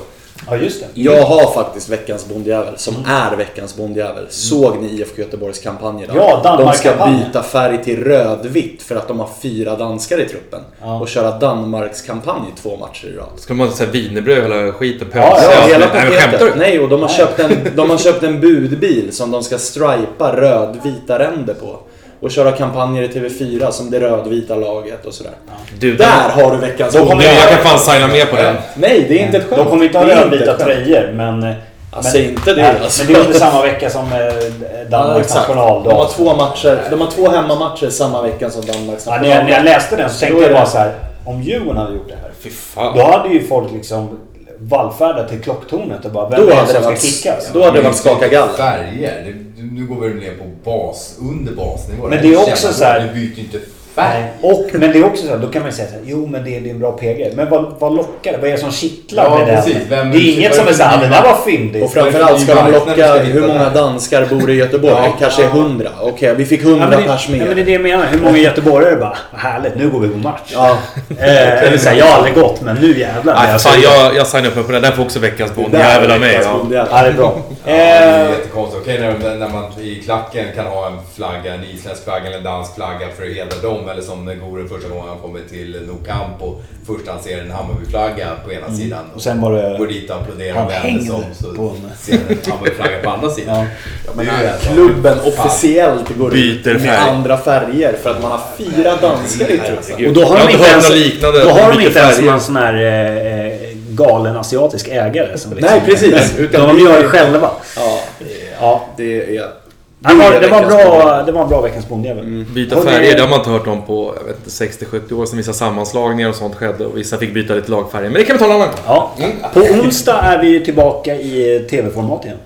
A: Ja, just det.
C: Jag har faktiskt veckans bondjävel, som är veckans bondjävel. Såg ni IFK Göteborgs kampanj idag?
A: Ja,
C: De ska byta färg till rödvitt för att de har fyra danskar i truppen.
A: Ja.
C: Och köra Danmarks kampanj i två matcher i rad.
B: Ska man säga wienerbröd hela skiten?
A: Ja, ja,
C: hela paketet. Nej, och de har, köpt en, de har köpt en budbil som de ska stripa rödvita ränder på. Och köra kampanjer i TV4 som det rödvita laget och sådär.
B: Du,
C: Där har du veckans
A: Då kommer
B: jag kan fan signa med på den.
C: Nej, det är inte ett skämt.
A: De kommer inte ha rödvita tröjor, men... eh,
C: Ja, säg inte det,
A: nej,
C: alltså.
A: Men det är under samma vecka som eh,
C: Ja,
A: Danmarks
C: exakt.
A: nationaldag.
C: De har två matcher. De har två hemmamatcher samma vecka som Danmarks
A: Ja, när, jag, när jag läste den så tänkte jag bara
C: det-
A: så här. Om Djurgården hade gjort det här.
B: Fy fan.
A: Då hade ju folk liksom vallfärdat till klocktornet och bara vem
C: Då
A: är det
C: hade
A: som
C: det
A: ska
C: varit-
A: kickas?
C: Då hade det varit skaka galler.
E: Färger. Nu går vi ner på bas, under basnivå.
A: Men det är också så här-
E: Du byter inte.
A: Nej. Och, men det är också så här, då kan man säga så här, jo men det, det är en bra PG. Men vad, vad lockar det? Vad är det som kittlar
E: Ja,
A: med
E: precis.
A: den?
E: Vem-
A: det är inget som är såhär, det där var fyndigt.
C: Och framförallt ska de locka hur många danskar bor i Göteborg?
E: Ja,
C: Kanske
E: ja.
C: hundra. Okej, vi fick
A: Ja,
C: hundra
A: det,
C: pers
A: ja, men det är
C: mer.
A: det jag menar. Hur många göteborgare bara, vad härligt, nu går vi på match.
C: Ja,
A: Eh, eller så här, jag har aldrig gått, men nu jävlar.
B: Nej,
A: Jag
B: fan,
A: säger-
B: jag, jag signar upp mig på den. Den får också veckans bondjävel av
C: är
B: mig. Ja.
A: det är bra.
E: Ja, det är
A: Eh,
E: jättekonstigt. Okej när, när man i klacken kan ha en flagga, en isländsk flagga eller en dansk flagga för att hedra dem. Eller som Goren första gången han kommer till Nou Camp och först han ser en Hammarby-flagga på ena sidan.
A: Mm. Och sen var det-
E: Går dit och applåderar och vänder sig om så
A: på en-
E: ser han en Hammarby-flagga på andra sidan.
A: Ja.
E: Ja,
C: Men
E: sak.
C: klubben
E: Fan.
C: officiellt går
B: Byter
C: med
B: färg.
C: andra färger för att man har fyra danskar i truppen.
A: Och då har de inte ens,
B: liknande.
A: då har de inte ens någon sån här eh, eh, galen asiatisk ägare. Som liksom,
C: Nej, precis.
A: Utan de gör det själva.
C: Ja,
A: Ja.
C: det är...
A: Det var, det, var bra, det var en bra veckans bondjävel.
B: Byta
A: Hörrni-
B: färger, det har man inte hört om på jag vet inte, 60-70 år sedan vissa sammanslagningar och sånt skedde och vissa fick byta lite lagfärger. Men det kan vi ta en annan gång.
A: Ja. På onsdag är vi tillbaka i tv-format igen.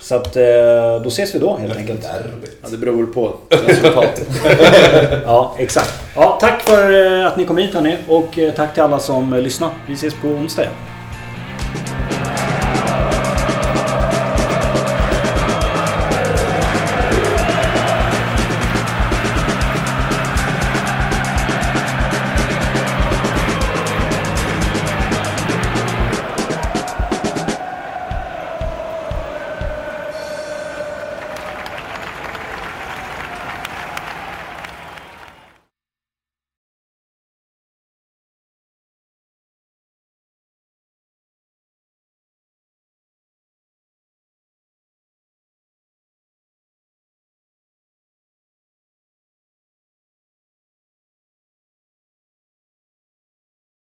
A: Så att, eh, då ses vi då helt enkelt.
C: Ja, det beror väl på resultatet.
A: Ja, exakt. Ja, tack för eh, att ni kom hit hörni och eh, tack till alla som lyssnade. Vi ses på onsdag igen.